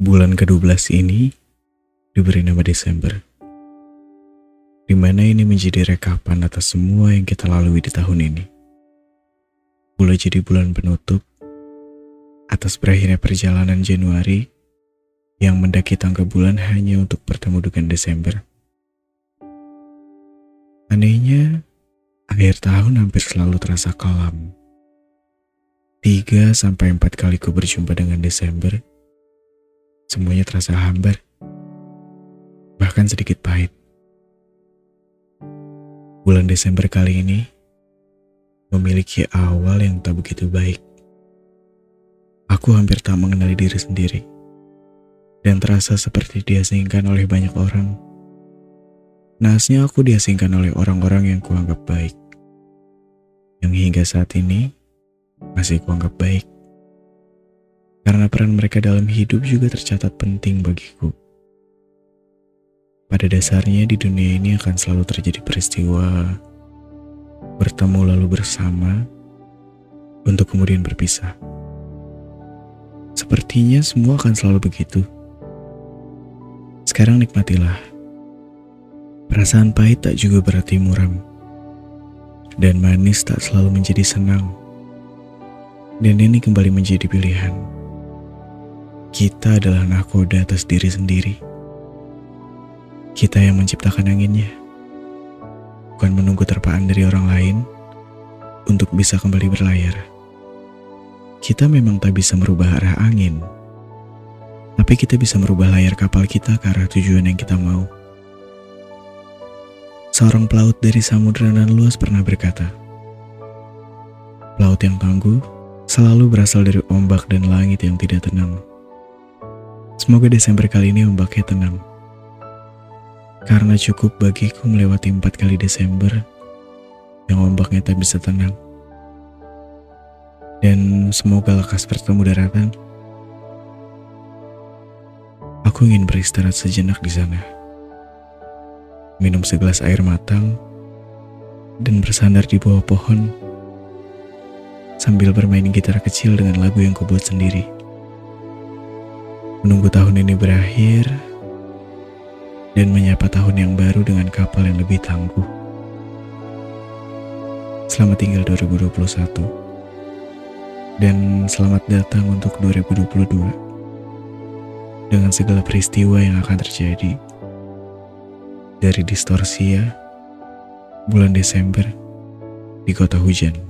Bulan ke-12 ini diberi nama Desember. Di mana ini menjadi rekapan atas semua yang kita lalui di tahun ini. Mulai jadi bulan penutup atas berakhirnya perjalanan Januari yang mendaki tangga bulan hanya untuk bertemu dengan Desember. Anehnya, akhir tahun hampir selalu terasa kelam. Tiga sampai empat kali ku berjumpa dengan Desember, semuanya terasa hambar, bahkan sedikit pahit. Bulan Desember kali ini memiliki awal yang tak begitu baik. Aku hampir tak mengenali diri sendiri dan terasa seperti diasingkan oleh banyak orang. Nasnya aku diasingkan oleh orang-orang yang kuanggap baik, yang hingga saat ini masih kuanggap baik karena peran mereka dalam hidup juga tercatat penting bagiku. Pada dasarnya di dunia ini akan selalu terjadi peristiwa bertemu lalu bersama untuk kemudian berpisah. Sepertinya semua akan selalu begitu. Sekarang nikmatilah. Perasaan pahit tak juga berarti muram. Dan manis tak selalu menjadi senang. Dan ini kembali menjadi pilihan. Kita adalah nakoda atas diri sendiri. Kita yang menciptakan anginnya. Bukan menunggu terpaan dari orang lain untuk bisa kembali berlayar. Kita memang tak bisa merubah arah angin. Tapi kita bisa merubah layar kapal kita ke arah tujuan yang kita mau. Seorang pelaut dari samudera dan luas pernah berkata, Pelaut yang tangguh selalu berasal dari ombak dan langit yang tidak tenang. Semoga Desember kali ini ombaknya tenang. Karena cukup bagiku melewati empat kali Desember yang ombaknya tak bisa tenang. Dan semoga lekas bertemu daratan. Aku ingin beristirahat sejenak di sana. Minum segelas air matang dan bersandar di bawah pohon sambil bermain gitar kecil dengan lagu yang kubuat sendiri menunggu tahun ini berakhir dan menyapa tahun yang baru dengan kapal yang lebih tangguh. Selamat tinggal 2021 dan selamat datang untuk 2022 dengan segala peristiwa yang akan terjadi dari distorsia bulan Desember di kota hujan.